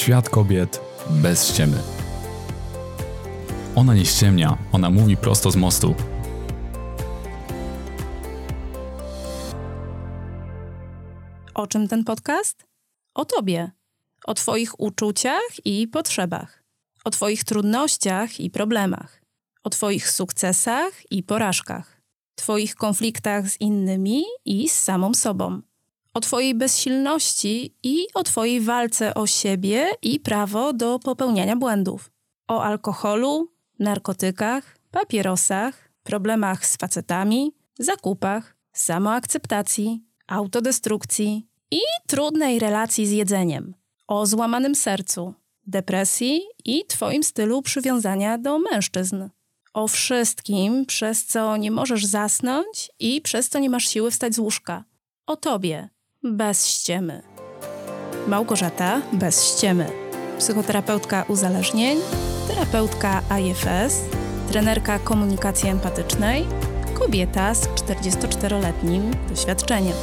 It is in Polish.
Świat kobiet bez ściemy. Ona nie ściemnia, ona mówi prosto z mostu. O czym ten podcast? O tobie, o Twoich uczuciach i potrzebach, o Twoich trudnościach i problemach, o Twoich sukcesach i porażkach, Twoich konfliktach z innymi i z samą sobą, o Twojej bezsilności i o Twojej walce o siebie i prawo do popełniania błędów, o alkoholu, narkotykach, papierosach, problemach z facetami, zakupach, samoakceptacji, autodestrukcji i trudnej relacji z jedzeniem, o złamanym sercu, depresji i Twoim stylu przywiązania do mężczyzn. O wszystkim, przez co nie możesz zasnąć i przez co nie masz siły wstać z łóżka. O Tobie, bez ściemy. Małgorzata bez ściemy. Psychoterapeutka uzależnień, terapeutka IFS, trenerka komunikacji empatycznej, kobieta z 44-letnim doświadczeniem.